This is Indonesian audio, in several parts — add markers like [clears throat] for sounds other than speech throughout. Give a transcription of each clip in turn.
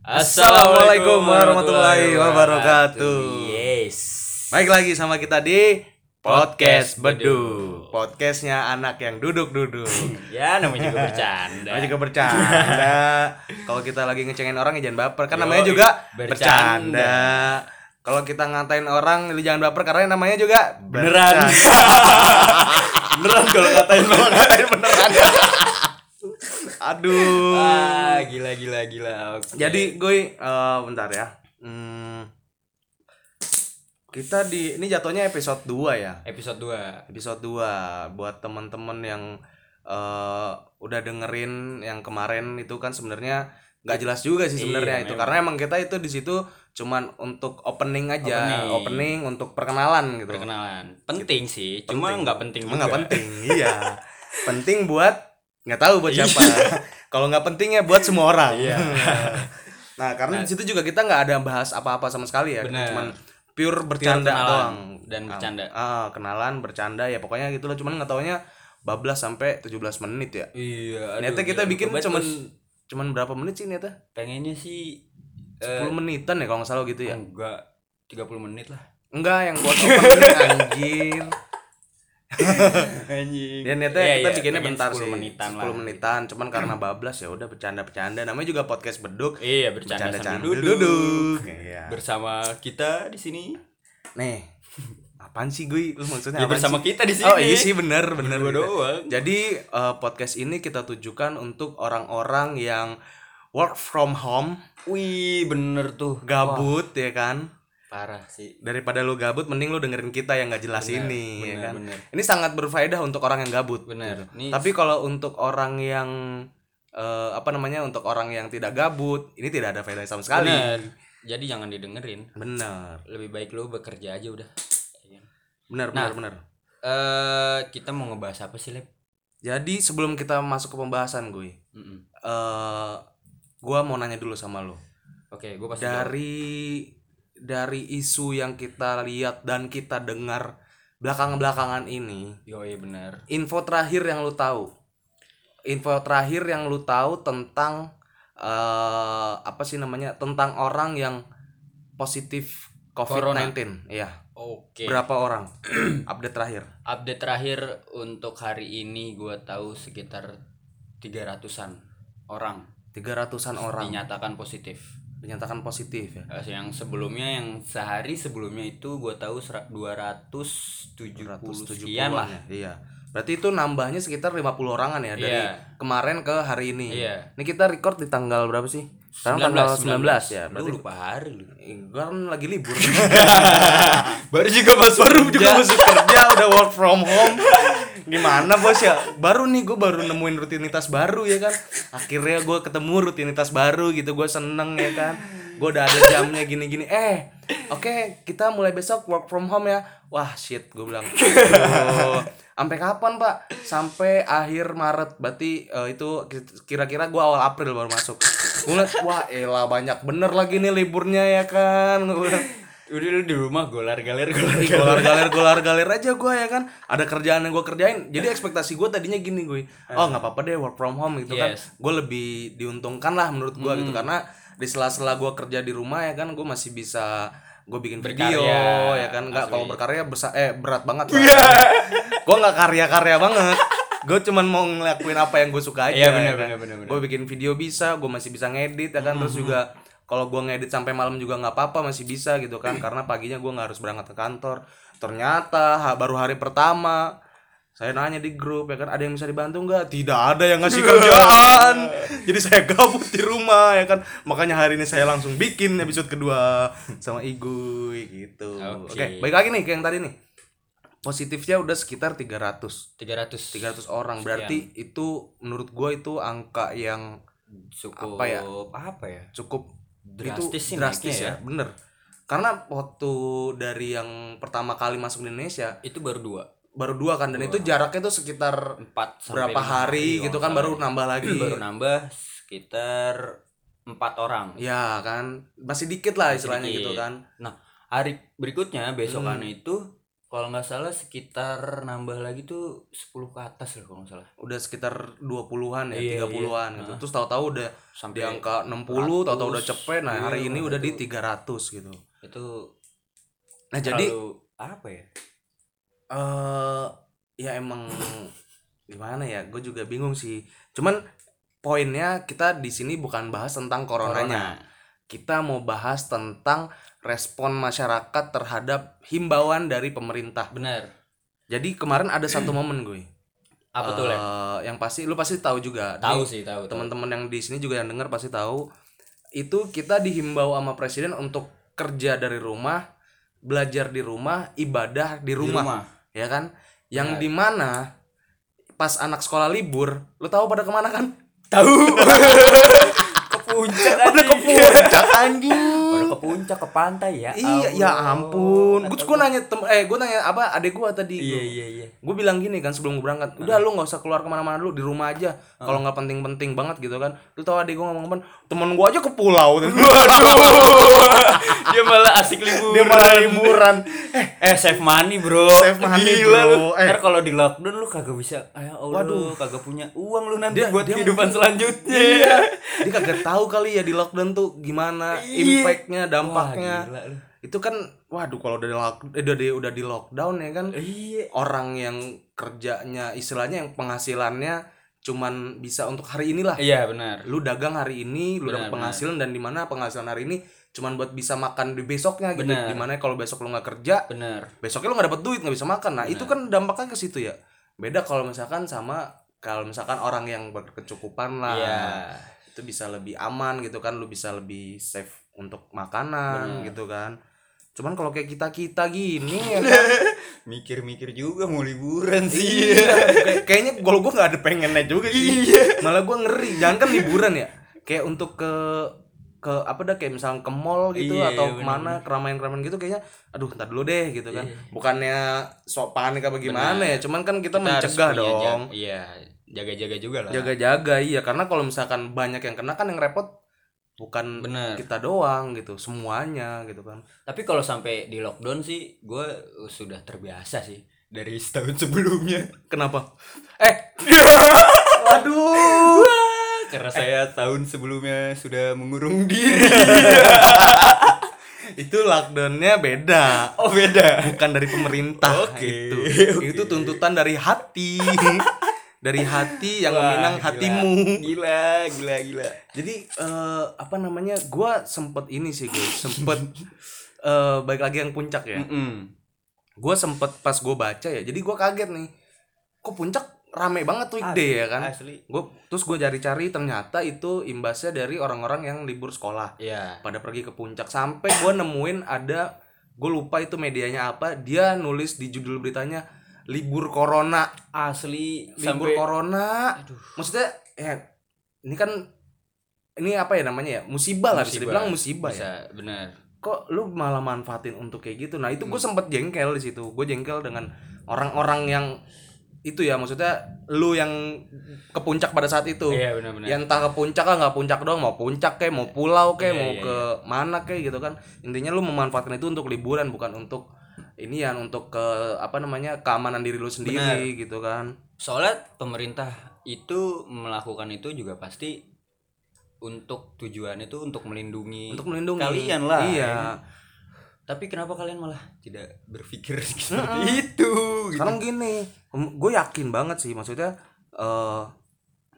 Assalamualaikum warahmatullahi wabarakatuh. Yes. Baik lagi sama kita di Podcast Bedu. Podcastnya anak yang duduk-duduk. [laughs] Ya namanya juga bercanda. Namanya juga bercanda. Kalau kita lagi ngecengin orang ya jangan baper. Kan namanya juga bercanda. bercanda. Kalau kita ngatain orang ya jangan baper karena namanya juga Beneran. [laughs] beneran kalau ngatain beneran. Aduh. Ah, gila gila gila. Oke. Jadi gue eh, bentar ya. Hmm, kita di ini jatuhnya episode 2 ya. episode 2. Episode 2 buat teman-teman yang eh, udah dengerin yang kemarin itu kan sebenarnya nggak jelas juga sih sebenarnya Iya, itu memang. karena emang kita itu di situ cuman untuk opening aja, Opening. opening, untuk perkenalan gitu. Perkenalan. Penting sih, cuma nggak penting nggak penting, iya. [laughs] penting buat nggak tahu buat siapa. [laughs] Kalau nggak penting ya buat semua orang. Iya. [laughs] nah, karena di situ juga kita nggak ada bahas apa-apa sama sekali ya. Bener. Cuman pure bercanda kenalan doang. dan Ah, bercanda. Ah, kenalan, bercanda ya pokoknya gitulah. Cuman nggak taunya bablas sampai 17 menit ya. Iya. Ternyata kita bikin cuman cuman berapa menit sih ternyata? pengennya sih 10 menitan ya kalau nggak salah gitu ya. enggak 30 menit lah. Enggak, yang buat opening [laughs] anjir. [laughs] Anjing. Ya ternyata Iya, kita iya, bikinnya bentar 10 sih. menitan 10 lah. menitan, cuman karena bablas ya udah bercanda-bercanda. Namanya juga podcast beduk. Iya, bercanda, Bercanda sambil duduk. duduk. Iya. Bersama kita di sini. Nih, apaan sih gue? Lu maksudnya Ya, bersama sih? kita di sini. Oh iya sih bener bener. Berdua bener. doang. Jadi eh, podcast ini kita tujukan untuk orang-orang yang work from home, Wih, bener tuh. gabut ya kan. Parah sih. Daripada lu gabut, mending lu dengerin kita yang nggak jelas Bener, ini, ya bener, kan. bener. Ini sangat berfaedah untuk orang yang gabut. Bener. Nih, Tapi kalau untuk orang yang eh, apa namanya untuk orang yang tidak gabut, ini tidak ada faedah sama sekali. bener. Jadi jangan didengerin. Bener, Lebih baik lu bekerja aja udah. Iya. bener, Nah. bener, bener. Eh, kita mau ngebahas apa sih, Lep? Jadi sebelum kita masuk ke pembahasan gue, Mm-mm. eh gua mau nanya dulu sama lo. Oke, gue pasti jawab. Dari isu yang kita lihat dan kita dengar belakang-belakangan ini, Yoi, bener. info terakhir yang lu tahu. Info terakhir yang lu tahu tentang eh apa sih namanya? Tentang orang yang positif COVID-19. Iya. Oke. Berapa orang? [clears throat] Update terakhir. Update terakhir untuk hari ini gue tahu sekitar 300-an orang 300-an orang dinyatakan positif. Dinyatakan positif ya. Yang sebelumnya yang sehari sebelumnya itu gue tahu sera- 270 170 sekian lah. ya. Iya. Berarti itu nambahnya sekitar 50 orangan ya dari Iya. kemarin ke hari ini. Iya. Ini kita record di tanggal berapa sih? Sekarang tanggal 19, ya. Lu Berarti lupa hari lu. Kan lagi libur. [laughs] Baru juga masuk baru juga masuk kerja udah work from home. Gimana bos ya? Baru nih gue baru nemuin rutinitas baru ya kan. Akhirnya gue ketemu rutinitas baru gitu. Gue seneng ya kan. Gue udah ada jamnya gini-gini. Eh, oke kita mulai besok work from home ya. Wah shit gue bilang. "Aduh, Sampai kapan pak? Sampai akhir Maret. Berarti eh, itu kira-kira gue awal April baru masuk. Gue wah elah banyak bener lagi nih liburnya ya kan. Udah lu di rumah golar [laughs] galer golar Ih, golar galer golar galer aja gue ya kan? Ada kerjaan yang gue kerjain. Jadi ekspektasi gue tadinya gini gue oh nggak apa-apa deh work from home gitu kan? Yes. gue lebih diuntungkan lah menurut gue gitu. Karena di sela-sela gue kerja di rumah ya kan gue masih bisa gue bikin video Berkarya, ya kan? Nggak kalau berkarya besar eh berat banget lah. [laughs] Gue nggak karya-karya banget. Gue cuman mau ngelakuin apa yang gue suka aja Iya, bener, ya kan. bener, bener, bener. gue bikin video bisa gue masih bisa ngedit ya kan? Terus juga kalau gue ngedit sampai malam juga nggak apa-apa masih bisa gitu kan. [clears throat] Karena paginya gue nggak harus berangkat ke kantor. Ternyata ha- baru hari pertama saya nanya di grup ya kan ada yang bisa dibantu nggak? Tidak ada yang ngasih [laughs] kerjaan. Jadi saya gabut di rumah ya kan. Makanya hari ini saya langsung bikin episode kedua sama Iguy gitu. Oke. Oke. baik lagi nih ke yang tadi nih. Positifnya udah sekitar 300 300 300 orang. Berarti itu menurut gue itu angka yang cukup Apa ya? apa ya? Cukup Drastis itu sih drastis naiknya ya. bener. Karena waktu dari yang pertama kali masuk di Indonesia itu baru dua. baru dua kan dan itu jaraknya tuh sekitar empat berapa lima hari gitu kan baru nambah lagi. Baru nambah sekitar empat orang. Ya kan masih dikit lah istilahnya dikit. gitu kan. Nah hari berikutnya besokannya Hmm. itu kalau nggak salah sekitar nambah lagi tuh 10 ke atas lah kalau nggak salah udah sekitar 20-an ya, Iya, 30-an gitu. Terus tahu-tahu udah Sampai di angka 60, tahu-tahu udah cepet. Nah, hari Iya, ini udah di 300 gitu. itu Nah, jadi apa ya eh ya emang gimana ya? Gue juga bingung sih. Cuman poinnya kita di sini bukan bahas tentang coronanya. Kita mau bahas tentang respon masyarakat terhadap himbauan dari pemerintah. bener Jadi kemarin ada satu momen gue. apa tuh Lem? Eh, yang pasti lu pasti tahu juga. tahu sih tahu teman-teman yang di sini juga yang dengar pasti tahu. Itu kita dihimbau sama presiden untuk kerja dari rumah belajar di rumah ibadah di Di rumah, rumah. Ya kan? Yang di mana pas anak sekolah libur lu tahu pada ke mana kan? Tahu. [laughs] Ke puncak pada ke puncak anjing [laughs] puncak ke pantai ya iya ya ampun. Gue gue nanya tem eh gue nanya apa adek gue tadi iya iya iya. Gue bilang gini kan sebelum gue berangkat udah lu nggak usah keluar ke mana-mana dulu di rumah aja. Kalau nggak penting-penting banget gitu kan. Lu tau adik gue ngomong ngomong temen gue aja ke pulau. [laughs] Dia malah asik liburan. Dia malah liburan. Eh eh save money bro. Save money, Gila bro. Eh. ntar kalau di lockdown lu kagak bisa ya Allah Waduh. kagak punya uang lu nanti Dia- buat dia kehidupan selanjutnya. Iya. Dia kagak tahu kali ya di lockdown tuh gimana Iya. impactnya dampaknya. Gila lu. itu kan waduh kalau udah di lock, eh, udah di udah di lockdown ya kan? Iya. Orang yang kerjanya istilahnya yang penghasilannya cuman bisa untuk hari inilah. Iya benar. Lu dagang hari ini lu Benar, dapat penghasilan dan di mana penghasilan hari ini cuman buat bisa makan di besoknya gitu. Benar. di mana kalau besok lu nggak kerja benar. besoknya lu nggak dapet duit nggak bisa makan. Nah itu kan dampaknya ke situ ya. Beda kalau misalkan sama kalau misalkan orang yang berkecukupan lah. Iya. Itu bisa lebih aman gitu kan lu bisa lebih safe untuk makanan gitu kan. Cuman kalau kayak kita kita gini [laughs] ya kan? Mikir-mikir juga mau liburan sih. Iya, kayak- kayaknya kalau gue nggak ada pengennya juga sih. Malah gue ngeri. Jangan kan liburan ya? Kayak untuk ke ke apa dah kayak misalnya ke mall gitu Iya, atau iya, ke mana keramaian-keramaian gitu kayaknya aduh ntar dulu deh gitu kan. Bukannya sok panik apa gimana ya? Cuman kan kita, Kita mencegah dong. iya jaga-jaga juga lah. Jaga-jaga iya. Karena kalau misalkan banyak yang kena kan yang repot bukan Bener. kita doang gitu semuanya gitu kan. Tapi kalau sampai di lockdown sih gue sudah terbiasa sih dari setahun sebelumnya. Kenapa? Eh! [laughs] Waduh. Karena saya tahun sebelumnya sudah mengurung [laughs] diri. Itu lockdownnya beda. Oh beda. Bukan dari pemerintah Oke, itu oke. itu tuntutan dari hati dari hati yang Wah, meminang gila. hatimu. Gila gila gila. Jadi eh, apa namanya gua sempet ini sih gue sempet [laughs] eh baik lagi yang puncak ya. Mm-mm. gue sempet pas gue baca ya jadi gue kaget nih. Kok puncak rame banget weekday ya kan? gue terus gue cari-cari ternyata itu imbasnya dari orang-orang yang libur sekolah. Ya pada pergi ke puncak sampai gue nemuin ada gue lupa itu medianya apa dia nulis di judul beritanya libur corona. Asli libur sampai corona. Maksudnya ya ini kan ini apa ya namanya ya? Musibah lah bisa dibilang musibah ya. bisa benar. Kok lu malah manfaatin untuk kayak gitu? Nah itu gue sempet jengkel di situ. Gue jengkel dengan orang-orang yang itu ya maksudnya lu yang ke puncak pada saat itu. Iya benar benar ya entah ke puncak lah nggak puncak doang mau puncak kayak mau pulau kayak Iya, mau iya, ke mana kayak gitu kan. Intinya lu memanfaatkan itu untuk liburan bukan untuk ini ya untuk ke apa namanya keamanan diri lu sendiri gitu kan. Soalnya pemerintah itu melakukan itu juga pasti untuk tujuan itu untuk melindungi untuk melindungi. kalian lah iya. ya kan? tapi kenapa kalian malah tidak berpikir [laughs] seperti itu gitu. sekarang gini gue yakin banget sih maksudnya eh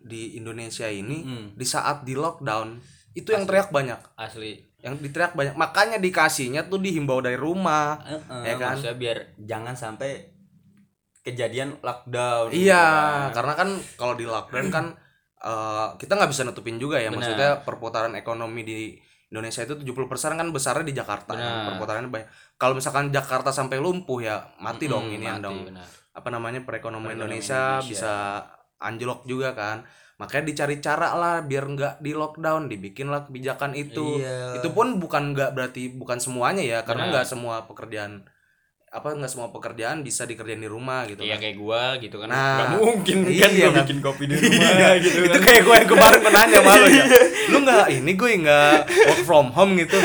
di Indonesia ini Mm. di saat di lockdown itu yang teriak banyak. Asli yang diteriak banyak makanya dikasihnya tuh dihimbau dari rumah Heeh, Ya kan? maksudnya biar jangan sampai kejadian lockdown gitu Iya, kan. karena kan kalau di lockdown kan [clears throat] eh, kita nggak bisa nutupin juga ya. Benar. Maksudnya perputaran ekonomi di Indonesia itu 70% kan besarnya di Jakarta. kan. Perputarannya banyak. Kalau misalkan Jakarta sampai lumpuh ya mati dong Mm, ini mati, dong. benar. Apa namanya perekonomian Perekonomian Indonesia, Indonesia. bisa anjlok juga kan. Makanya dicari cara lah biar nggak di lockdown, dibikinlah kebijakan itu. Iya. Itu pun bukan nggak berarti bukan semuanya ya, karena Benar. nggak semua pekerjaan apa nggak semua pekerjaan bisa dikerjain di rumah gitu Iya kan. kayak gua gitu kan Nah, nggak mungkin iya, kan gua kan? bikin kopi di [laughs] rumah gitu itu kan kayak gue yang kemarin gue nanya sama lu ya [laughs] lu nggak ini gue nggak work from home gitu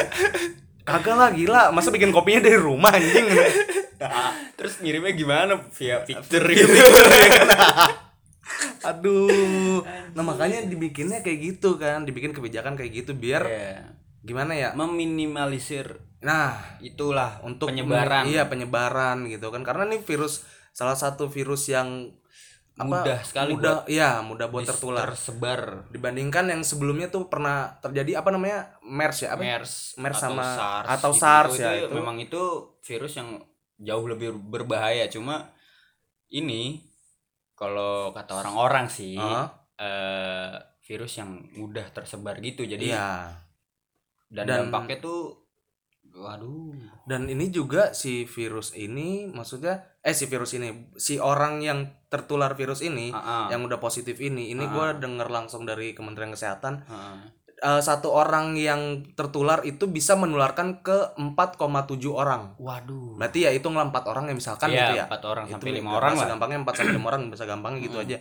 kagak lah gila masa bikin kopinya dari rumah anjing [laughs] Terus ngirimnya gimana? Via picture gitu. Aduh. Nah, makanya dibikinnya kayak gitu kan, dibikin kebijakan kayak gitu biar Iya. gimana ya? Meminimalisir Nah, itulah untuk penyebaran Iya, penyebaran gitu kan. Karena nih virus salah satu virus yang apa, mudah sekali mudah iya, mudah buat buat tertular. tersebar. Dibandingkan yang sebelumnya tuh pernah terjadi apa namanya? MERS ya, apa? MERS, MERS atau sama- SARS atau gitu. SARS itu, ya, itu itu. memang itu virus yang jauh lebih berbahaya cuma ini kalau kata orang-orang sih Hah? eh, virus yang mudah tersebar gitu jadi Iya. dan, Dan- dampaknya tuh waduh Dan ini juga si virus ini maksudnya eh si virus ini si orang yang tertular virus ini Ah, ah, yang udah positif ini ini Ah. gua denger langsung dari Kementerian Kesehatan ah, ah. Eh, satu orang yang tertular itu bisa menularkan ke 4,7 orang. waduh Berarti ya lah 4 orang ya misalkan Iya, gitu ya. empat orang sampai Itu lima orang lah gampangnya 4 sampai 5 orang bisa gampangnya gitu Hmm. aja.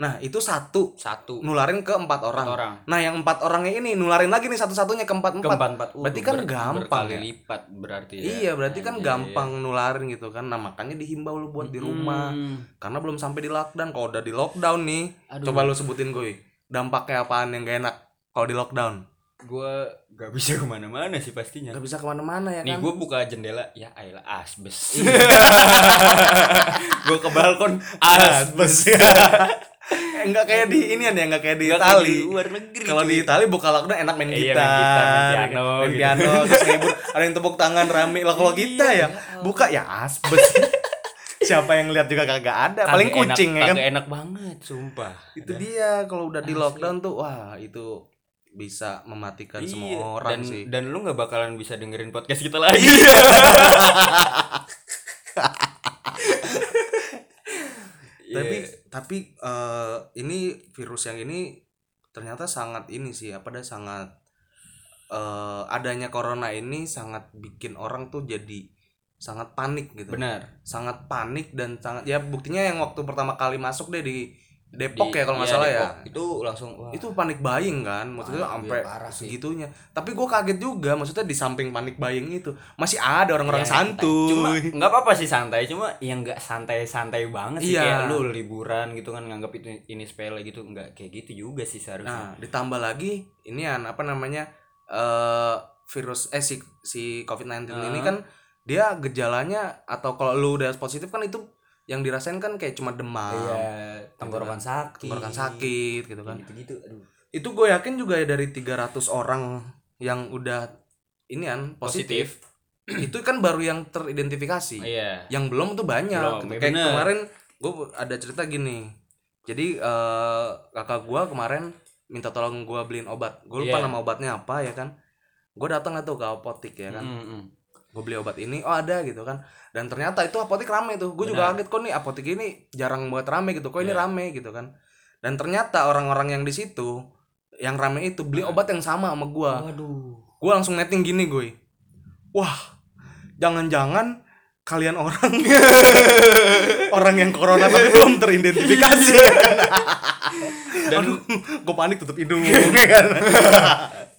Nah, itu satu satu nularin ke 4 empat orang. orang Nah, yang 4 orangnya ini nularin lagi nih satu-satunya ke 4 keempat empat Uh, Berarti kan ber- gampang ya? lipat berarti ya. Iya, berarti kan Anjir. gampang nularin gitu kan. Nah, makanya dihimbau lu buat di rumah. Hmm. Karena belum sampai di lockdown. Kalau udah di lockdown nih, Aduh. coba lu sebutin gue. Dampaknya apaan yang gak enak kalau di lockdown? gue gak bisa ke mana-mana sih pastinya Gak bisa ke mana-mana ya nih kan? gue buka jendela ya ayolah asbes [laughs] gue ke balkon asbes Enggak [laughs] kayak di ini ya, enggak kayak di kayak Itali. di luar negeri Kalau di. Itali buka lockdown enak main Iya, gitar, main gitar, main piano, main gitu. piano, terus [laughs] ngibur, ada yang tepuk tangan rame. Lah kalau kita ya, buka ya asbes. Siapa yang lihat juga kagak ada, paling enak- kucing ya kan. enak banget sumpah Itu dia kalau udah di lockdown tuh wah itu bisa mematikan Iya, semua orang dan, sih. dan lu nggak bakalan bisa dengerin podcast kita lagi [laughs] [laughs] tapi Iya. tapi eh, ini virus yang ini ternyata sangat ini sih apa dah sangat eh, adanya corona ini sangat bikin orang tuh jadi sangat panik gitu benar sangat panik dan sangat ya buktinya yang waktu pertama kali masuk deh di Depok Di- ya kalau nggak iya, salah Depok. ya itu langsung wah. Itu panik buying kan? Maksudnya sampai segitunya. Tapi gue kaget juga maksudnya di samping panik buying itu masih ada orang-orang Ya, cuma santuy nggak apa-apa sih santai cuma yang nggak santai-santai banget sih. Iya. kayak lu liburan gitu kan nganggap itu ini sepele gitu nggak kayak gitu juga sih seharusnya. Nah, ditambah lagi ini an apa namanya eh virus eh si si COVID-19 ini Ah. kan dia gejalanya atau kalau lu udah positif kan itu yang dirasain kan kayak cuma demam, iya tenggorokan sakit kan. tenggorokan sakit gitu kan. gitu gitu aduh Itu gue yakin juga ya dari 300 orang yang udah ini an positif, itu kan baru yang teridentifikasi. iya Yang belum tuh banyak. Belum, gitu. iya Kayak bener. kemarin gue ada cerita gini. Jadi eh, kakak gue kemarin minta tolong gue beliin obat. Gue lupa Iya. nama obatnya apa ya kan. Gue datang tuh ke apotik ya kan. Mm, mm. Gue beli obat ini, oh ada gitu kan. Dan ternyata itu apotik rame tuh. Gue juga kaget kok nih apotik ini jarang buat rame gitu. Kok ini Iya. rame gitu kan. Dan ternyata orang-orang yang di situ yang rame itu beli Nah. obat yang sama sama gue. Gue langsung netting gini gue. Wah, jangan-jangan kalian orang [laughs] orang yang corona tapi [laughs] belum teridentifikasi ya kan. [laughs] dan gue panik tutup hidung ya kan.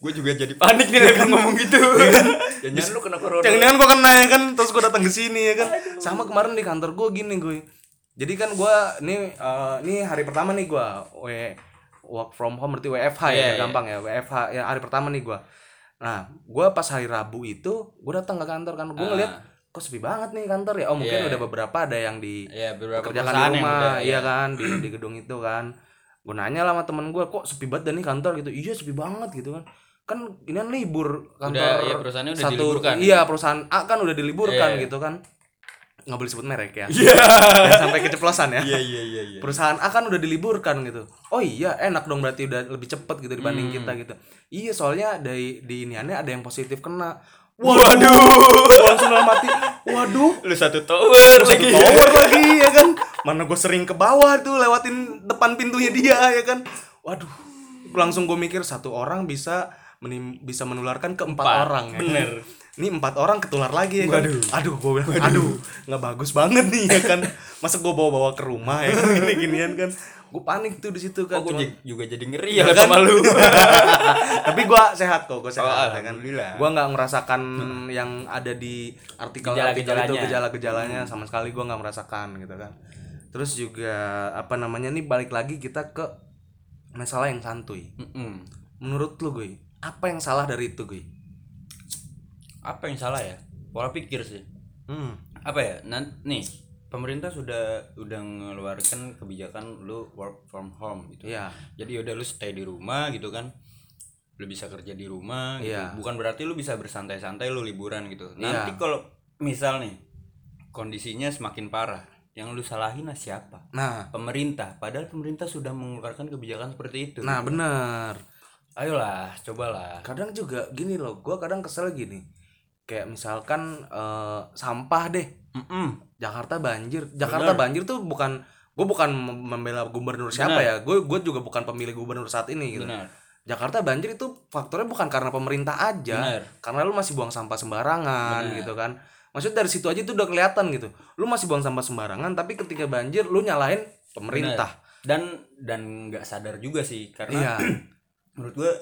Gue juga jadi panik nih dengan ngomong gitu [laughs] jangan lu kena corona Jangan-jangan gue kena ya kan terus gue datang ke sini ya kan. Sama kemarin di kantor gue gini gue. Jadi kan gue nih eh, nih hari pertama nih gue work from home berarti WFH ya Iya, iya. gampang ya WFH ya hari pertama nih gue. Nah gue pas hari Rabu itu gue datang ke kantor kan gue Ah. ngeliat kok sepi banget nih kantor ya. Oh mungkin Iya. udah beberapa ada yang di ya beberapa kerjakan di rumah udah iya ya. kan di di gedung itu kan gue nanya lah sama temen gue kok sepi banget dah nih kantor gitu iya sepi banget gitu kan kan ini kan libur kantor Udah, iya, perusahaannya udah diliburkan. iya perusahaan A kan udah diliburkan Iya. gitu kan. Nggak boleh sebut merek ya. Jangan sampai keceplosan ya. Iya iya iya iya. Perusahaan A kan udah diliburkan gitu. Oh iya enak dong berarti udah lebih cepet gitu dibanding Hmm. kita gitu. Iya soalnya dari di iniannya ada yang positif kena. Waduh, langsung dalam hati waduh. Lu satu tower satu lagi. tower lagi ya kan? Mana gue sering ke bawah tuh lewatin depan pintunya dia ya kan? Waduh. Langsung gue mikir satu orang bisa menim- bisa menularkan ke empat, Empat, orang ya bener. ini empat orang ketular lagi ya kan? Waduh. aduh gue bilang aduh nggak bagus banget nih ya kan? Masa gue bawa bawa ke rumah ya kan? Gini ginian kan? Gue panik tuh di situ Oh, kan gue Cuma- juga jadi ngeri ya kan? sama lu. [laughs] tapi gue sehat kok gue sehat Oh, ya kan? gue nggak merasakan yang ada di artikel-artikel itu Gejala-gejalanya. gejala-gejalanya sama sekali gue nggak merasakan gitu kan? Terus juga apa namanya nih balik lagi kita ke masalah yang santuy. Mm-mm. menurut lu gue apa yang salah dari itu gue Apa yang salah ya? Pola pikir sih. hmm. Apa ya? Nan nih, pemerintah sudah udah ngeluarkan kebijakan lu work from home gitu. Iya. Jadi udah lu stay di rumah gitu kan. Lu bisa kerja di rumah gitu. Iya. Bukan berarti lu bisa bersantai-santai lu liburan gitu. Iya. Nanti kalau misal nih kondisinya semakin parah, yang lu salahin lah siapa? nah Pemerintah. Padahal pemerintah sudah mengeluarkan kebijakan seperti itu. nah bener Ayolah, cobalah. kadang juga gini loh gue kadang kesel gini kayak misalkan eh, sampah deh Mm-mm. Jakarta banjir. Jakarta banjir tuh bukan gue bukan mem- membela gubernur siapa ya. Gue gue juga bukan pemilih gubernur saat ini gitu. Benar. Jakarta banjir itu faktornya bukan karena pemerintah aja, Benar. karena lu masih buang sampah sembarangan Benar. gitu kan. Maksudnya dari situ aja itu udah kelihatan gitu. Lu masih buang sampah sembarangan tapi ketika banjir lu nyalahin pemerintah. dan dan nggak sadar juga sih karena Iya. [clears throat] menurut gua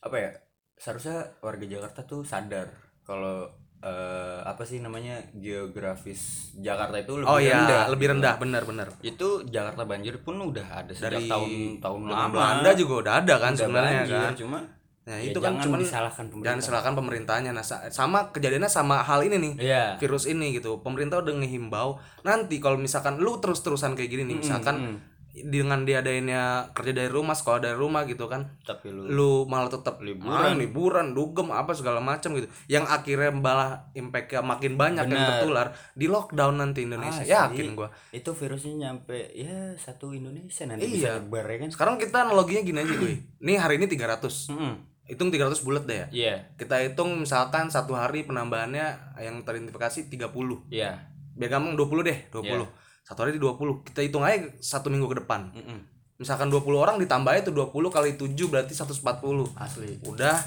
apa ya seharusnya warga Jakarta tuh sadar kalau eh, apa sih namanya geografis Jakarta itu lebih Oh iya, rendah lebih gitu. rendah benar-benar. itu Jakarta banjir pun udah ada sejak Dari tahun tahun Zaman lama Belanda juga udah ada kan Udah sebenarnya banjir, kan. cuma Nah, ya itu kan cuman disalahkan pemerintah jangan disalahkan pemerintahnya. Nah, sa- sama kejadiannya sama hal ini nih. iya virus ini gitu. Pemerintah udah ngehimbau nanti kalau misalkan lu terus-terusan kayak gini nih, misalkan mm. Dengan diadainnya kerja dari rumah, sekolah dari rumah gitu kan. tapi lu Lu malah tetap Liburan. ah, liburan, dugem apa segala macam gitu. Yang akhirnya malah impact makin banyak yang Bener. tertular di lockdown nanti Indonesia. Asli. Yakin gua. itu virusnya nyampe ya satu Indonesia nanti Iya. bisa nyebar ya kan Sekarang kita analoginya gini aja gue. Nih hari ini 300. Mm-mm. Hitung 300 bulat deh ya. iya Kita hitung misalkan satu hari penambahannya yang teridentifikasi 30. iya Biar gampang 20 deh, 20. Iya. Satu hari di 20. Kita hitung aja satu minggu ke depan. Mm-mm. Misalkan 20 orang ditambah itu 20 kali 7 berarti 140. asli Udah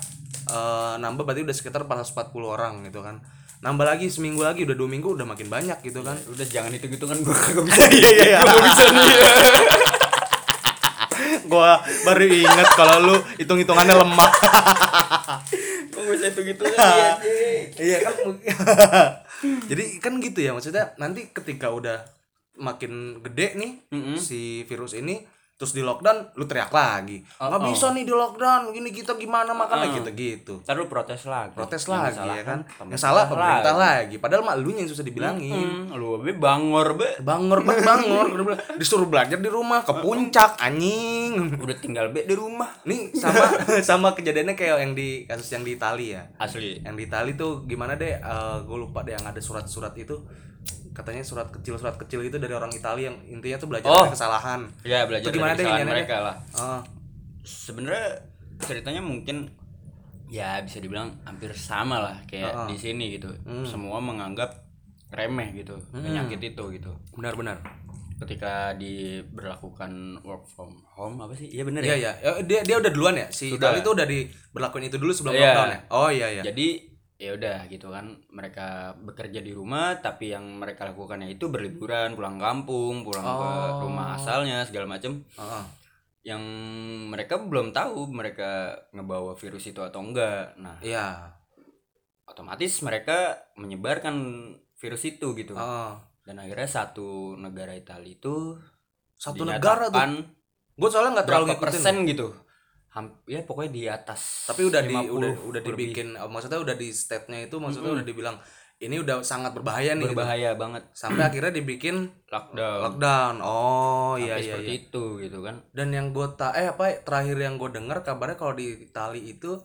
eh, nambah berarti udah sekitar 440 orang gitu kan. Nambah lagi seminggu lagi udah dua minggu udah makin banyak gitu kan. udah jangan hitung hitungan gue kagak bisa [laughs] Iya iya iya. Gua bisa nih. [laughs] Gua baru inget kalau lu hitung-hitungannya lemah. [laughs] gue bisa hitung hitungan iya kan jadi kan gitu ya maksudnya nanti ketika udah makin gede nih Mm-mm. si virus ini terus di lockdown lu teriak lagi. Oh, nggak oh. bisa nih di lockdown gini kita gimana makan? Gitu gitu Ntar lu protes lagi. Protes Yang lagi ya kan? pemerintah yang salah pemerintah lagi. padahal mak lu yang susah dibilangin. Hmm, lu be bangor be. Bangor banget bangor. Disuruh belajar di rumah ke puncak anjing. Udah tinggal be di rumah. Nih sama [laughs] sama kejadiannya kayak yang di kasus yang di Italia ya. Asli. Yang di Itali tuh gimana deh gue lupa deh yang ada surat-surat itu katanya surat kecil surat kecil itu dari orang Italia yang intinya tuh belajar Oh. dari kesalahan. Ya belajar Itu dari kesalahan mereka lah. Oh, sebenarnya ceritanya mungkin ya bisa dibilang hampir sama lah kayak Heeh. di sini gitu. Hmm. semua menganggap remeh gitu penyakit itu gitu. Benar-benar ketika diberlakukan work from home apa sih? Iya bener iya ya? iya. Ya, dia dia udah duluan ya? Si Sudah. Itali tuh udah diberlakuin itu dulu sebelum Iya. lockdown ya? Oh iya iya. Jadi ya udah gitu kan. Mereka bekerja di rumah tapi yang mereka lakukannya itu berliburan pulang kampung pulang ke Oh. rumah asalnya segala macem. Heeh. yang mereka belum tahu mereka ngebawa virus itu atau enggak. Nah iya. otomatis mereka menyebarkan virus itu gitu. Heeh. dan akhirnya satu negara Italia itu satu negara tuh? Gue soalnya nggak terlalu ngikutin. persen gitu ya pokoknya di atas tapi udah di 50 udah udah dibikin eh, maksudnya udah di state-nya itu maksudnya udah dibilang ini udah sangat berbahaya nih gitu. berbahaya banget. Sampai [clears throat] akhirnya dibikin lockdown. lockdown. Oh iya iya seperti iya. itu gitu kan. Dan yang gue tak eh apa terakhir yang gue dengar kabarnya kalau di Itali itu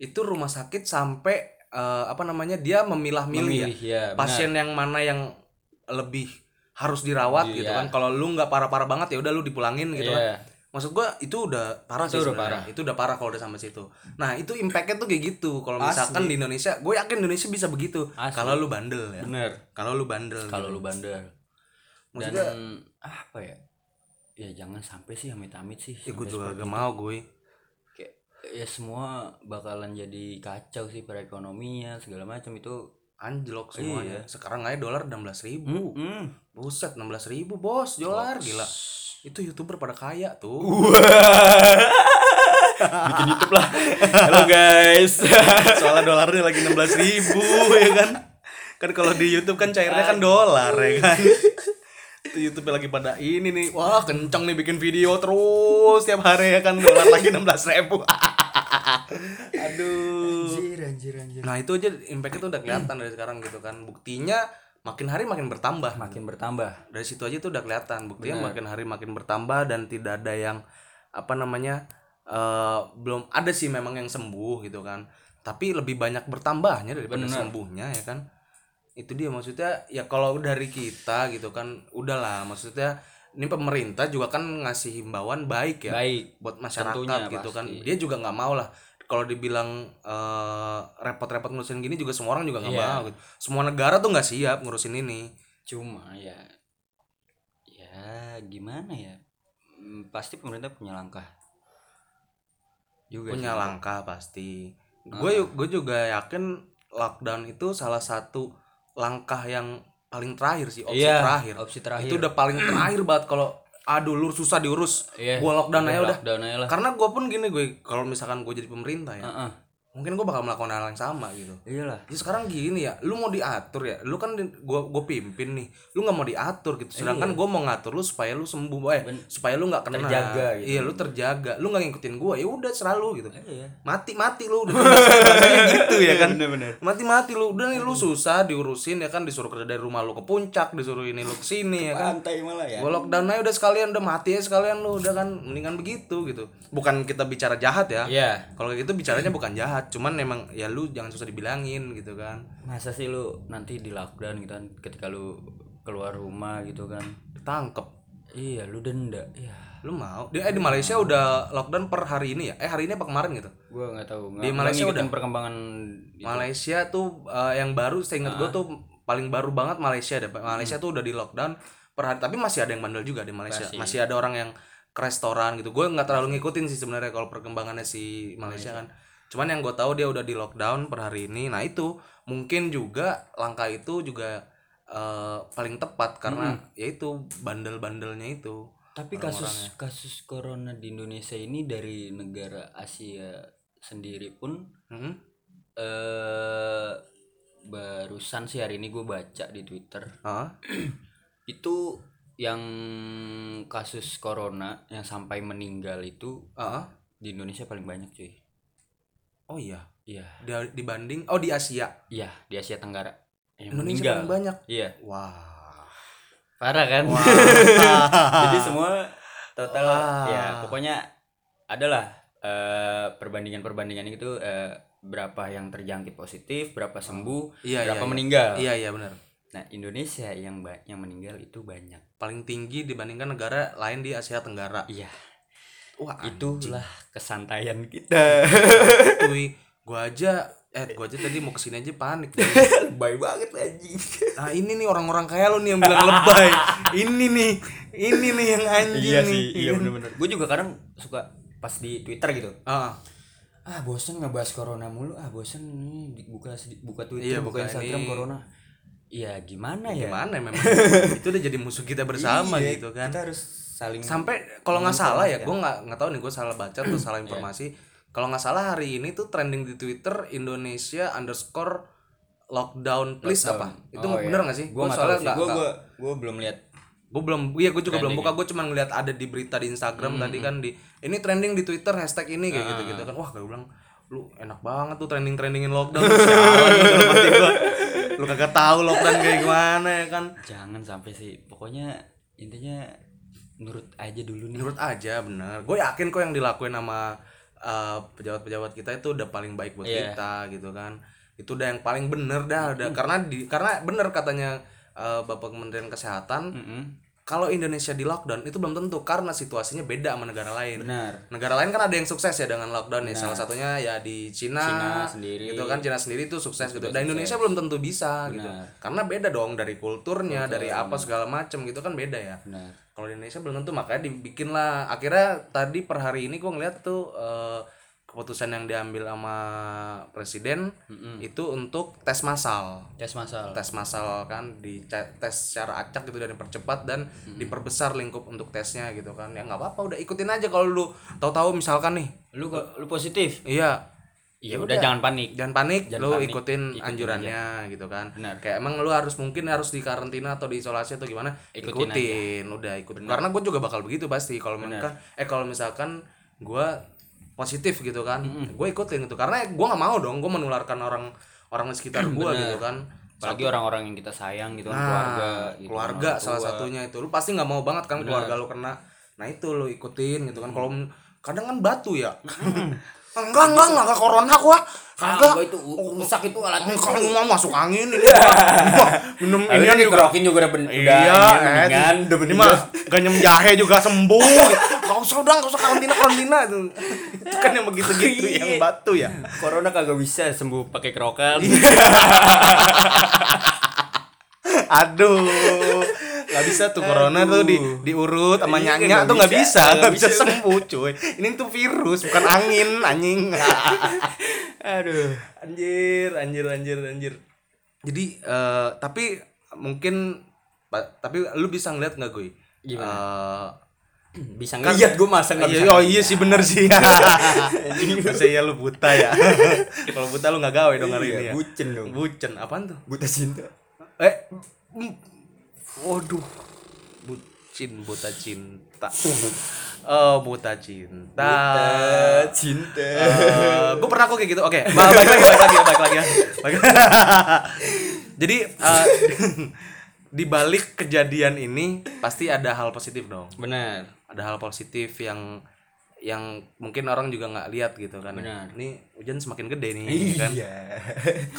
itu rumah sakit sampai eh, apa namanya dia memilah-milih ya. Ya, benar. pasien yang mana yang lebih harus dirawat gitu Iya. kan. Kalau lu nggak parah-parah banget ya udah lu dipulangin gitu Iya. kan maksud gua itu udah parah sih Itu udah sebenarnya. parah. itu udah parah kalau udah sampai situ. Nah itu impactnya tuh kayak gitu. Kalau Asli. misalkan di Indonesia gue yakin Indonesia bisa begitu. Kalau lu bandel ya. Bener. Kalau lu bandel kalau gitu. lu bandel. Maksudnya- dan apa ya? Ya jangan sampai sih amit-amit sih. Ya, gue juga gak mau gue kayak ya semua bakalan jadi kacau sih perekonomian segala macam itu. Anjlok semuanya. Iya. sekarang aja dolar enam belas ribu. Hmm, buset enam belas ribu bos. Dolar gila itu youtuber pada kaya tuh. Bikin YouTube lah. Halo guys. Soalnya dolarnya lagi 16.000 ribu ya kan? Kan kalau di YouTube kan cairnya kan dolar ya kan? Itu YouTube lagi pada ini nih. Wah kenceng nih bikin video terus tiap hari ya kan? Dolar lagi 16.000 ribu. Aduh. Anjir anjir anjir. Nah itu aja impactnya tuh udah kelihatan dari sekarang gitu kan. Buktinya makin hari makin bertambah. Makin bertambah. Dari situ aja tuh udah kelihatan buktinya makin hari makin bertambah dan tidak ada yang apa namanya eh belum ada sih memang yang sembuh gitu kan. Tapi lebih banyak bertambahnya daripada sembuhnya ya kan. Itu dia maksudnya ya kalau dari kita gitu kan udahlah maksudnya ini pemerintah juga kan ngasih himbauan baik ya baik buat masyarakat Tentunya, gitu kan. pasti. dia juga nggak mau lah kalau dibilang eh, repot-repot ngurusin gini juga semua orang juga nggak Iya. mau gitu. semua negara tuh nggak siap ngurusin ini cuma ya ya gimana ya Hmm, pasti pemerintah punya langkah juga punya sih. langkah pasti gue gue juga yakin lockdown itu salah satu langkah yang paling terakhir sih opsi Iya, terakhir opsi terakhir. itu udah paling terakhir banget kalau aduh lu susah diurus. Iya, gue lockdown aja udah. lockdown aja lah. Karena gue pun gini gue kalau misalkan gue jadi pemerintah ya Heeh. Mungkin gue bakal melakukan hal yang sama gitu iyalah Ya sekarang gini ya, lu mau diatur ya, lu kan gua gua pimpin nih, lu nggak mau diatur gitu. Sedangkan gua mau ngatur lu supaya lu sembuh, eh, supaya lu nggak kena. Terjaga gitu. Iya, lu terjaga, lu nggak ngikutin gua, ya udah selalu gitu. iya Mati mati lu, udah [laughs] gitu ya kan. Bener-bener. Mati mati lu, udah nih lu susah diurusin ya kan, disuruh kerja dari rumah lu ke puncak, disuruh ini lu ke sini ya kan. pantai malah ya Gua lockdown aja udah sekalian udah mati ya sekalian lu udah kan mendingan begitu gitu. Bukan kita bicara jahat ya. Iya. Kalau kayak gitu bicaranya bukan jahat, cuman emang ya lu jangan susah dibilangin gitu kan. masa sih lu nanti di lockdown gitu kan ketika lu keluar rumah gitu kan Ditangkep. iya lu denda iya Lu mau? Di, eh di Malaysia udah lockdown per hari ini ya? Eh hari ini apa kemarin gitu? gua nggak tahu Di Malaysia udah? perkembangan itu. Malaysia tuh eh, yang baru seingat gue tuh paling baru banget Malaysia deh. Malaysia tuh udah di lockdown per hari tapi masih ada yang bandel juga di Malaysia. Masih, ada orang yang ke restoran gitu. Gue nggak terlalu ngikutin sih sebenarnya kalau perkembangannya si Malaysia kan. Cuman yang gue tahu dia udah di lockdown per hari ini. Nah itu mungkin juga langkah itu juga eh, paling tepat karena yaitu bandel-bandelnya itu. tapi kasus kasus corona di Indonesia ini dari negara Asia sendiri pun Hmm? eh barusan sih hari ini gue baca di Twitter Hah? [clears throat] itu yang kasus corona yang sampai meninggal itu Ah? di Indonesia paling banyak cuy Oh iya. iya dibanding oh di Asia. iya di Asia Tenggara yang Indonesia meninggal paling banyak. iya Wah. parah kan [laughs] jadi semua total Wah. ya pokoknya adalah eh, perbandingan-perbandingan itu eh, berapa yang terjangkit positif berapa sembuh Iya, berapa iya, iya. meninggal Iya iya benar. nah Indonesia yang yang meninggal itu banyak Paling tinggi dibandingkan negara lain di Asia Tenggara. iya Wah, itulah kesantaian kita. [laughs] Cuy, gua aja eh gua aja tadi mau ke sini aja panik. [laughs] lebay banget anjing. Nah, ini nih orang-orang kaya lu nih yang bilang lebay. ini nih, ini nih yang anjing iya nih. sih iya bener-bener. Gue juga kadang suka pas di Twitter gitu. Ah, ah bosen ngebahas corona mulu. Ah bosen ini di- buka buka Twitter Iya, buka, buka Instagram ini. corona. Iya gimana ya? gimana memang? [laughs] Itu udah jadi musuh kita bersama Iya, gitu kan. kita harus saling sampai kalau nggak salah ya gue nggak nggak tahu nih gue salah baca atau salah Iya. informasi. Kalau nggak salah hari ini tuh trending di twitter Indonesia underscore lockdown please apa? Itu Oh, bener iya. nggak sih? Gua nggak soalnya tahu sih. nggak gua gua belum lihat. Gue belum iya gue juga belum buka gue cuma ngeliat ada di berita di Instagram tadi kan di ini trending di Twitter hashtag ini kayak gitu gitu kan. Wah gue bilang lu enak banget tuh trending trendingin lockdown [laughs] sialan gua. lu kagak tahu lockdown kayak gimana ya kan? Jangan sampai sih. Pokoknya intinya nurut aja dulu nih menurut aja bener gue yakin kok yang dilakuin sama uh, pejabat-pejabat kita itu udah paling baik buat Iya. kita gitu kan itu udah yang paling bener dah udah karena di karena bener katanya uh, bapak kementerian kesehatan Mm-mm. Kalau Indonesia di lockdown itu belum tentu karena situasinya beda sama negara lain. Benar. Negara lain kan ada yang sukses ya dengan lockdown ya. Salah satunya ya di Cina, Cina sendiri. gitu kan. Cina sendiri itu sukses gitu. Dan Indonesia belum tentu bisa gitu. Benar. karena beda dong dari kulturnya dari apa segala macem gitu kan beda ya. Benar. Kalau di Indonesia belum tentu makanya dibikin lah akhirnya tadi per hari ini gue ngeliat tuh eh, keputusan yang diambil sama presiden itu untuk tes massal. Tes masal tes massal kan di tes secara acak gitu dan dipercepat dan diperbesar lingkup untuk tesnya gitu kan. Ya nggak apa-apa udah ikutin aja kalau lu tahu-tahu misalkan nih. Lu lu positif? Iya. Ya udah jangan panik. Jangan panik Jangan lu panik, ikutin ikutin anjurannya gitu kan. Benar. kayak emang lu harus mungkin harus di karantina atau diisolasi atau gimana Ikutin ikutin, udah ikutin karena gue juga bakal begitu pasti. Kalau misalkan eh kalau misalkan gue positif gitu kan. Gue ikutin gitu. Karena gue nggak mau dong gue menularkan orang orang di sekitar gue gitu kan. Apalagi orang-orang yang kita sayang gitu kan Nah, keluarga gitu keluarga orang salah tua. satunya itu. Lu pasti nggak mau banget kan keluarga lu kena. Nah itu lu ikutin gitu kan. Kalau kadang kan batu ya [laughs] enggak enggak enggak enggak corona gua Ah, kagak gua itu rusak itu alatnya. kalau mau masuk angin ini. [laughs] Minum ini kan juga. dikerokin juga udah ben- udah iya eh, mendingan. udah ini mah. Ganyem jahe juga sembuh. Gak usah udah gak usah karantina karantina itu. Itu kan yang begitu gitu Iya. yang batu ya. Corona kagak bisa sembuh pakai kerokan [laughs] Aduh, nggak bisa tuh corona tuh di diurut sama Iya, nyanyi tuh nggak bisa, nggak bisa bisa. sembuh cuy. Ini tuh virus bukan angin, anjing. [laughs] aduh anjir, anjir, anjir, anjir. Jadi eh, tapi mungkin tapi lu bisa ngeliat nggak gue? Gimana? Eh, bisa ngeliat gue masa nggak iya, bisa oh iya sih bener sih. [laughs] [laughs] Masa iya lu buta ya. Kalau buta lu nggak gawe dong hari Iya, ini ya. bucin dong. Bucin apaan tuh? buta cinta Eh, waduh, bucin buta cinta. Oh, buta cinta. cinta gue pernah kok kayak gitu. Oke, ba- balik lagi, balik lagi, balik lagi. ya. Balik- [laughs] Jadi eh, di balik kejadian ini pasti ada hal positif dong. benar Ada hal positif yang yang mungkin orang juga nggak lihat gitu kan. Benar. Ini hujan semakin gede nih kan. iya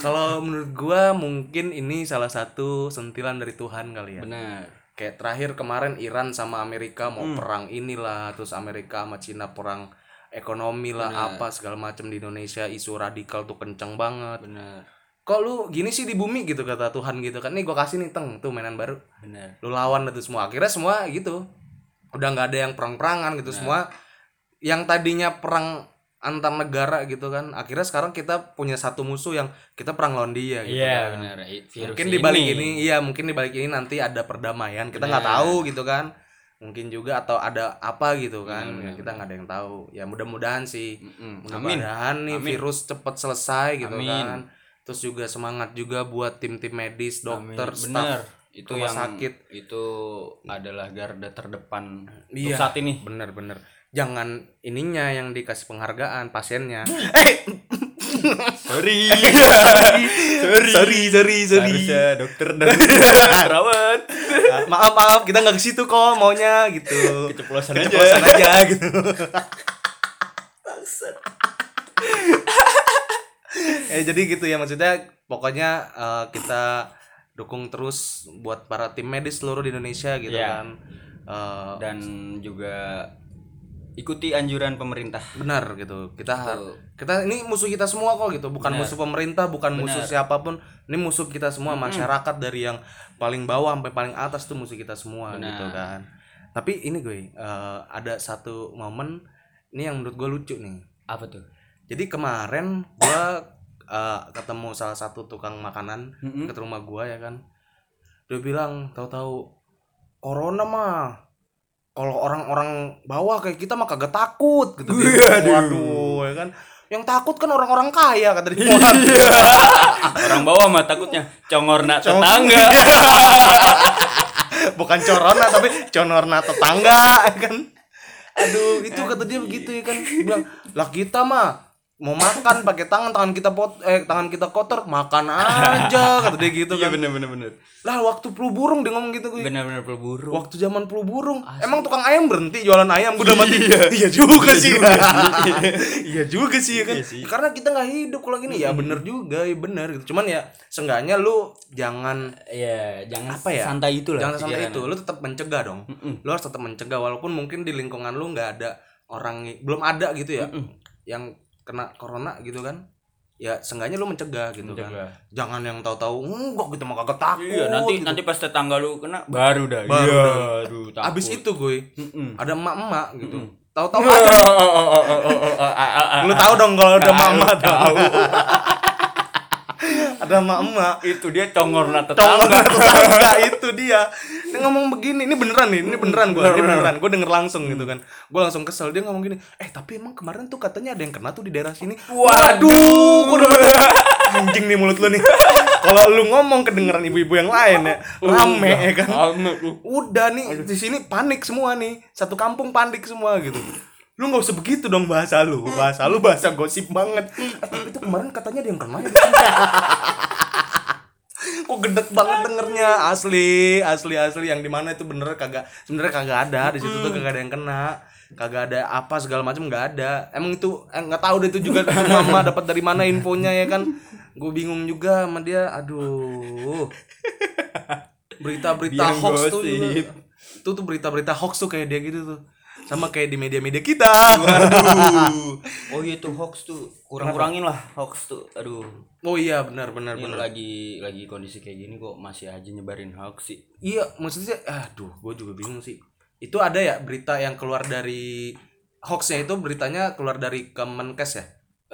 Kalau menurut gua mungkin ini salah satu sentilan dari Tuhan kali ya. benar Kayak terakhir kemarin Iran sama Amerika mau Hmm. perang inilah, terus Amerika sama Cina perang ekonomi lah apa segala macam di Indonesia isu radikal tuh kenceng banget. benar Kok lu gini sih di bumi gitu kata Tuhan gitu kan. Nih gua kasih nih teng tuh mainan baru. benar Lu lawan itu semua. Akhirnya semua gitu. Udah nggak ada yang perang-perangan gitu semua. Yang tadinya perang antar negara gitu kan. Akhirnya sekarang kita punya satu musuh yang kita perang lawan dia gitu iya kan. benar. I- virus mungkin di balik ini. iya mungkin di balik ini nanti ada perdamaian kita nggak tahu gitu kan. Mungkin juga atau ada apa gitu kan Ya, kita nggak ada yang tahu. Ya mudah-mudahan sih. Mm-mm. mudah-mudahan nih virus cepet selesai gitu Amin. kan. Terus juga semangat juga buat tim-tim medis dokter benar. staff itu rumah yang sakit. itu adalah garda terdepan untuk Iya. saat ini. bener-bener jangan ininya yang dikasih penghargaan pasiennya. [laughs] [laughs] Sorry. Sorry. Sorry. Sorry harusnya dokter dan [laughs] perawat. Ah, maaf maaf kita nggak ke situ kok maunya gitu. Keceplosan aja keceplosan aja. gitu. Eh jadi gitu ya maksudnya pokoknya eh, kita dukung terus buat para tim medis seluruh di Indonesia gitu Iya. kan. Eh, dan juga ikuti anjuran pemerintah. Benar gitu. Kita har- kita ini musuh kita semua kok gitu. Bukan musuh pemerintah bukan musuh siapa pun. Ini musuh kita semua masyarakat dari yang paling bawah sampai paling atas tuh musuh kita semua gitu kan. Tapi ini gue eh, ada satu momen ini yang menurut gue lucu nih. Apa tuh? Jadi kemarin gua eh, ketemu salah satu tukang makanan ke rumah gua ya kan. Dia bilang tahu-tahu corona mah kalau orang-orang bawah kayak kita mah kagak takut gitu. Dia. waduh ya kan. Yang takut kan orang-orang kaya kata dia. Orang bawah mah takutnya congorna tetangga. [laughs] Bukan corona tapi conorna tetangga ya kan. Aduh itu kata dia begitu ya kan. Bilang lah kita mah mau makan pakai tangan tangan kita pot eh tangan kita kotor makan aja [laughs] kata dia gitu iya kan. bener bener bener. Lah waktu flu burung dia ngomong gitu gue bener bener pelburu waktu zaman flu burung. Emang tukang ayam berhenti jualan ayam gue udah mati? Iya juga sih iya juga sih ya kan? Karena kita nggak hidup kalau gini. Ya bener juga ya bener gitu. Cuman ya seenggaknya lu jangan Iya, jangan Apa ya? santai itu lah. jangan pikirannya. itu lu tetap mencegah dong. Lu harus tetap mencegah walaupun mungkin di lingkungan lu nggak ada orang belum ada gitu ya. Yang kena corona gitu kan ya seenggaknya lu mencegah gitu Mencegah. kan jangan yang tahu-tahu enggak kita mah kagak takut Iya, nanti gitu. nanti pas tetangga lu kena baru dah. Baru iya, aduh, takut. abis itu gue Mm-mm. ada emak-emak gitu tahu-tahu aja lu tahu dong kalau udah mama tahu ada mama itu dia congor na Congor tetangga tetangga itu dia. Dia ngomong begini ini beneran nih ini beneran gue ini beneran. Gue denger langsung gitu kan. Gue langsung kesel dia ngomong gini eh tapi emang kemarin tuh katanya ada yang kena tuh di daerah sini. Waduh. Gue udah anjing nih mulut lu nih. Kalau lu ngomong kedengeran ibu-ibu yang lain ya rame ya kan. Udah nih di sini panik semua nih. Satu kampung panik semua gitu lu nggak usah begitu dong bahasa lu. Bahasa lu bahasa gosip banget. Ah, tapi itu kemarin katanya ada yang kena ya. Di [laughs] kok gedek banget dengernya. Asli asli asli. Yang di mana itu bener kagak sebenarnya kagak ada. Di situ tuh kagak ada yang kena. Kagak ada apa segala macam nggak ada. Emang itu eh, nggak tahu deh itu juga mama dapat dari mana infonya ya kan. Gue bingung juga sama dia. Aduh. Berita-berita hoax tuh juga. itu tuh berita-berita hoax tuh kayak dia gitu tuh sama kayak di media-media kita Aduh. Oh iya tuh hoax tuh kurang-kurangin lah hoax tuh. Aduh. oh iya benar benar Ini benar lagi lagi kondisi kayak gini kok masih aja nyebarin hoax sih. Iya, maksudnya aduh, gue juga bingung sih. Itu ada ya berita yang keluar dari hoaxnya itu beritanya keluar dari Kemenkes ya?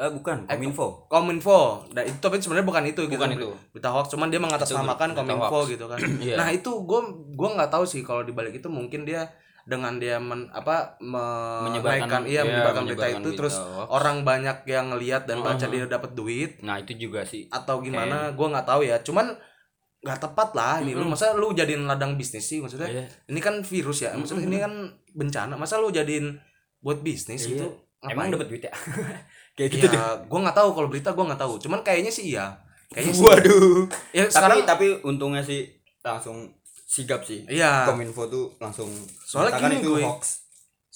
Eh bukan, Kominfo. Kominfo. Nah, itu tapi sebenarnya bukan itu gitu. Bukan itu. Berita hoax, cuman dia mengatasnamakan Kominfo hoax. gitu kan. Iya. Nah, itu gue gua nggak tahu sih kalau dibalik itu mungkin dia dengan dia men, apa Menyebarkan- menyebarkan iya iya, menyebarkan berita menyebarkan itu berita terus hoax. orang banyak yang ngelihat dan baca dia dapat duit. Nah, itu juga sih. atau gimana gua nggak tahu ya. Cuman nggak tepat lah ini. Lu masa lu jadiin ladang bisnis sih maksudnya? Iya. ini kan virus ya maksudnya ini kan bencana. Masa lu jadiin buat bisnis Iya. itu Emang ngapain dapat duit ya? [laughs] Kayak gitu ya gua nggak tahu. Kalau berita gua nggak tahu. Cuman kayaknya sih iya. Kayaknya sih Waduh. ya Tapi sekarang tapi untungnya sih langsung sigap sih. iya Kominfo tuh langsung Soalnya gini, itu gue. hoax.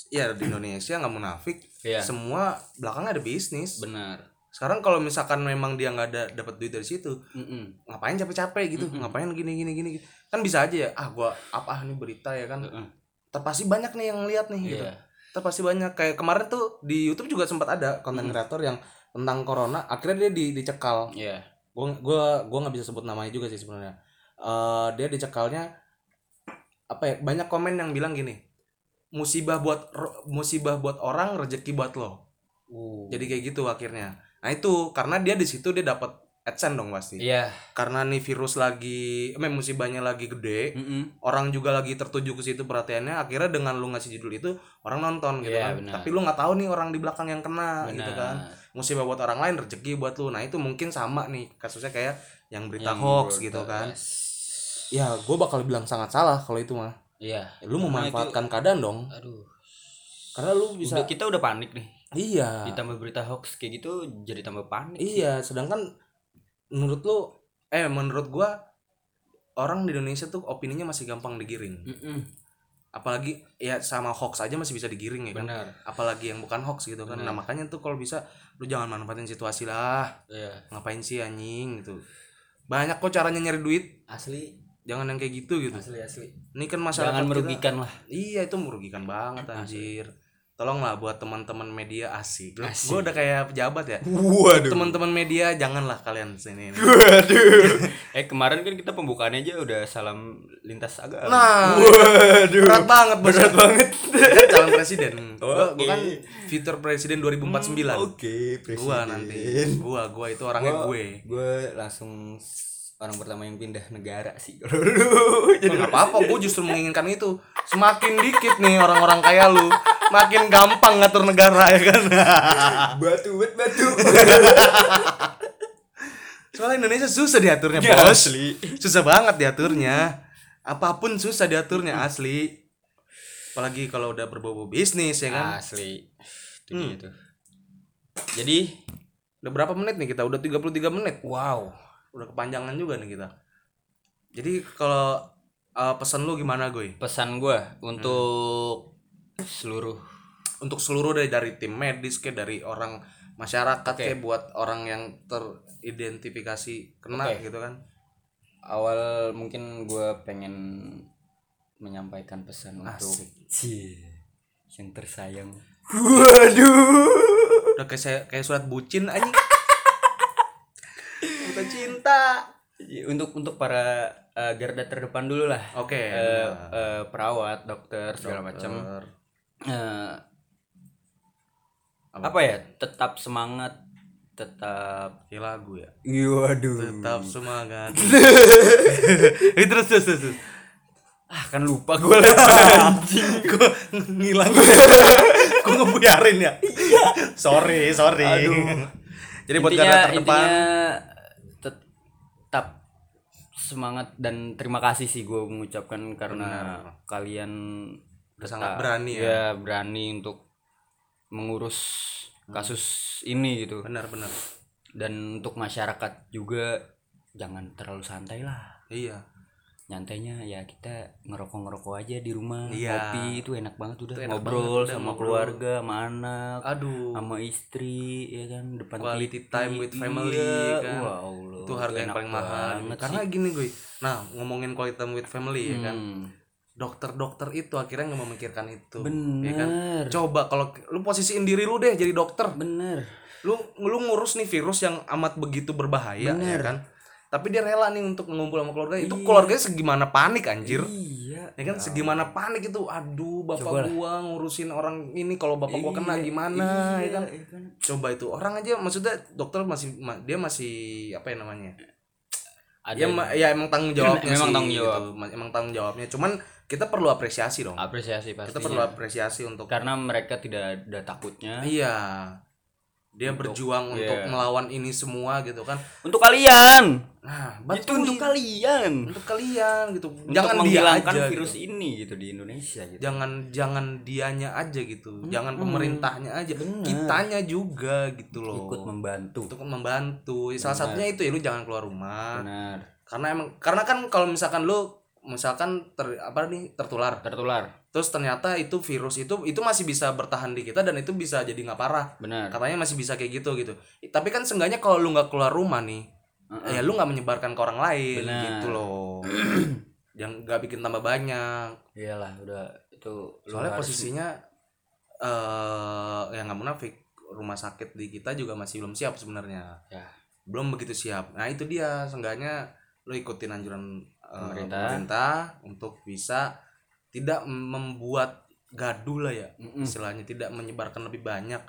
ya di Indonesia nggak munafik Iya. semua belakangnya ada bisnis Benar. sekarang kalau misalkan memang dia nggak ada dapat duit dari situ Mm-mm. ngapain capek-capek gitu ngapain gini gini gini kan bisa aja ya ah gua apa nih berita ya kan Heeh. terpasti banyak nih yang lihat nih gitu Iya. terpasti banyak kayak kemarin tuh di YouTube juga sempat ada konten kreator yang tentang corona akhirnya dia di, dicekal Iya. gua gua gua nggak bisa sebut namanya juga sih sebenarnya Eh dia dicekalnya apa ya banyak komen yang bilang gini musibah buat musibah buat orang rezeki buat lo Uh. jadi kayak gitu akhirnya nah itu karena dia di situ dia dapat adsense dong pasti Iya. karena nih virus lagi eh musibahnya lagi gede Mm-mm. orang juga lagi tertuju ke situ perhatiannya akhirnya dengan lu ngasih judul itu orang nonton gitu Iya, kan benar. tapi lu nggak tahu nih orang di belakang yang kena gitu Benar. kan musibah buat orang lain rezeki buat lu nah itu mungkin sama nih kasusnya kayak yang berita Yang hoax gitu kan yes. Ya gue bakal bilang sangat salah kalau itu mah Iya. Ya, lu memanfaatkan keadaan dong itu- aduh. karena lu bisa Udah, kita udah panik nih. iya Ditambah berita hoax kayak gitu jadi tambah panik. iya sedangkan menurut lu eh menurut gua orang di Indonesia tuh opininya masih gampang digiring Mm-mm. apalagi ya sama hoax aja masih bisa digiring ya kan Benar. apalagi yang bukan hoax gitu kan Benar. nah makanya tuh kalau bisa lu jangan manfaatin situasi lah Iya. ngapain sih anjing gitu banyak kok caranya nyari duit Asli, jangan yang kayak gitu gitu asli, asli. ini kan masyarakat Jangan kita- merugikan lah. iya itu merugikan banget anjir tolonglah buat teman-teman media asik, Asik. gue udah kayak pejabat ya Waduh. teman-teman media janganlah kalian sini. [laughs] Waduh. eh kemarin kan kita pembukaannya aja udah salam lintas agama. nah Waduh. berat banget Berat banget. Kan calon presiden gua, Oke. gua kan fitur presiden 2049 Oke, presiden. gua nanti gua gua itu orangnya gue Gue langsung orang pertama yang pindah negara sih. [laughs] Jadi nggak apa-apa gue justru menginginkan itu semakin dikit nih orang-orang kaya lu makin gampang ngatur negara ya kan [laughs] batu bet batu. soalnya Indonesia susah diaturnya Ya, bos asli. susah banget diaturnya apa pun susah diaturnya asli apalagi kalau udah berbau bisnis ya kan Asli. Itu Hmm. gitu. Jadi, udah berapa menit nih kita udah 33 menit wow. Udah kepanjangan juga nih kita jadi kalau uh, pesan lu gimana gue Pesan gue untuk seluruh untuk seluruh dari dari tim medis kayak dari orang masyarakat kayak buat orang yang teridentifikasi kena Oke. gitu kan awal mungkin gue pengen menyampaikan pesan untuk Asik. Cie, yang tersayang. Waduh. udah kayak kayak surat bucin aja cinta Untuk untuk para eh, garda terdepan dulu lah. oke Eh, eh, perawat, dokter segala macam. Dokter. Eh, apa ya tetap semangat tetap Kayak lagu ya. iya waduh Tetap [laughs] semangat. Eh, terus terus terus. terus. ah kan lupa gue lagi [laughs] Gue ngilang. Gue ngebuyarin ya. sorry, sorry. Jadi buat intinya garda terdepan intinya semangat dan terima kasih sih gue mengucapkan karena kalian Udah sangat berani ya. ya berani untuk mengurus kasus ini gitu benar-benar. dan untuk masyarakat juga jangan terlalu santai lah Iya. Nyantainya ya kita ngerokok ngerokok aja di rumah Iya. ngopi itu enak banget udah enak ngobrol banget, sama ngobrol. keluarga sama anak Aduh. sama istri ya kan depan Quality TV. time with family, Iya, kan. wah Allah, itu harga yang paling mahal karena sih. gini gue nah ngomongin quality time with family ya kan Hmm, dokter-dokter itu akhirnya nggak memikirkan itu bener ya kan coba kalau lu posisiin diri lu deh jadi dokter bener lu lu ngurus nih virus yang amat begitu berbahaya ya kan tapi dia rela nih untuk ngumpul sama keluarga. Itu keluarganya segimana panik anjir. Iya. Ya kan segimana panik itu aduh bapak gua ngurusin orang ini kalau bapak gua kena gimana ya kan. iya kan. coba itu orang aja maksudnya dokter masih ma- dia masih apa ya namanya? Ada ya, ma- ya emang tanggung jawabnya Memang sih, tanggung jawab. gitu. Ma- emang tanggung jawabnya. Cuman kita perlu apresiasi dong. Apresiasi pasti kita perlu apresiasi untuk karena mereka tidak ada takutnya. Iya dia berjuang untuk iya. melawan ini semua gitu kan. Untuk kalian. Nah itu untuk kalian. Untuk kalian gitu. Untuk jangan dia menghilangkan aja virus gitu. ini gitu di Indonesia gitu. Jangan jangan dianya aja gitu. Jangan pemerintahnya aja. Kitanya juga gitu loh. Ikut membantu. Untuk membantu. Salah satunya itu ya lu jangan keluar rumah. Benar. Karena emang karena kan kalau misalkan lu misalkan ter, apa nih tertular. Tertular terus ternyata itu virus itu itu masih bisa bertahan di kita dan itu bisa jadi nggak parah. Benar. Katanya masih bisa kayak gitu gitu. Tapi kan seenggaknya kalau lu nggak keluar rumah nih ya lu nggak menyebarkan ke orang lain Benar. gitu loh. [clears throat] Yang nggak bikin tambah banyak. Iyalah udah itu soalnya posisinya eh yang nggak munafik rumah sakit di kita juga masih belum siap sebenarnya. Ya. Belum begitu siap. Nah itu dia. Seenggaknya lu ikutin anjuran eh, Pemerintah. pemerintah untuk bisa tidak membuat gaduh lah ya Mm-mm. istilahnya tidak menyebarkan lebih banyak.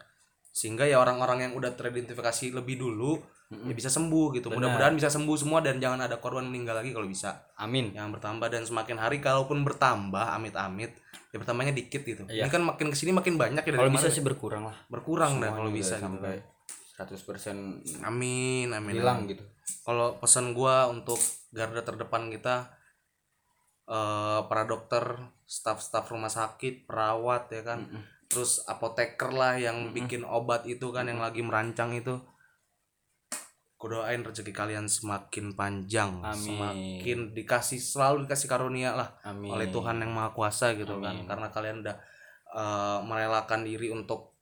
Sehingga ya orang-orang yang udah teridentifikasi lebih dulu ya bisa sembuh gitu. Mudah-mudahan bisa sembuh semua dan jangan ada korban meninggal lagi kalau bisa. Amin. Yang bertambah dan semakin hari kalaupun bertambah amit-amit ya bertambahnya dikit gitu. Ini kan makin ke sini makin banyak ya Iya. kalau bisa sih berkurang lah. Berkurang dah kalau bisa gitu. sampai kan 100% amin amin hilang amin. gitu. Kalau pesan gua untuk garda terdepan kita eh para dokter staf-staf rumah sakit perawat ya kan. Terus apoteker lah yang bikin obat itu kan yang lagi merancang itu. Ku doain rezeki kalian semakin panjang Amin. semakin dikasih selalu dikasih karunia lah amin. oleh Tuhan yang maha kuasa gitu kan. Karena kalian udah eh, merelakan diri untuk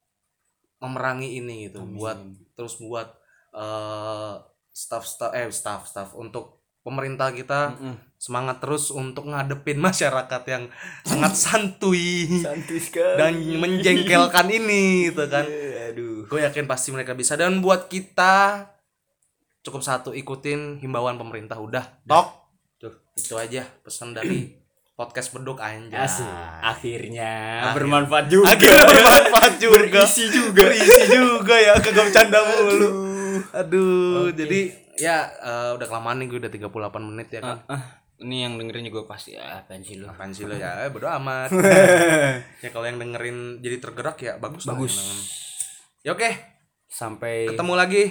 memerangi ini gitu buat terus buat eh staff-staff eh staff-staff untuk pemerintah kita Mm-mm. semangat terus untuk ngadepin [laughs] masyarakat yang sangat santuy sekali. dan menjengkelkan ini gitu kan. aduh. Gue yakin pasti mereka bisa. Dan buat kita cukup satu ikutin himbauan pemerintah. Udah tok. Tuh itu aja pesan dari podcast beduk anjay. Asik. akhirnya bermanfaat juga. akhirnya bermanfaat [laughs] juga. Berisi juga. berisi juga ya kagak bercanda mulu. Aduh jadi ya eh, udah kelamaan nih gue udah 38 menit ya kan? Ah ini yang dengerin juga pasti ah apaan sih lu? Apaan sih ya eh, bodo amat. [laughs] Ya kalau yang dengerin jadi tergerak ya bagus lah Bagus. emang. ya oke. Sampai ketemu lagi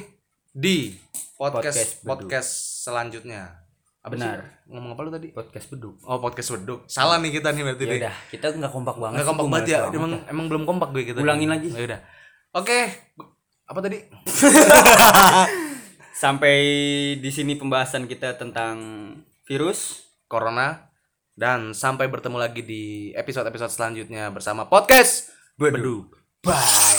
di podcast Podcast podcast, selanjutnya. Apa Benar. sih? ngomong apa lu tadi? Podcast beduk. Oh podcast beduk. Salah nih kita nih berarti ya udah kita nggak kompak banget nggak kompak banget ya. males emang emang belum kompak gue kita Ulangin lagi. ya udah. Oke. Apa tadi [laughs] sampai di sini pembahasan kita tentang virus corona dan sampai bertemu lagi di episode-episode selanjutnya bersama podcast beduk bye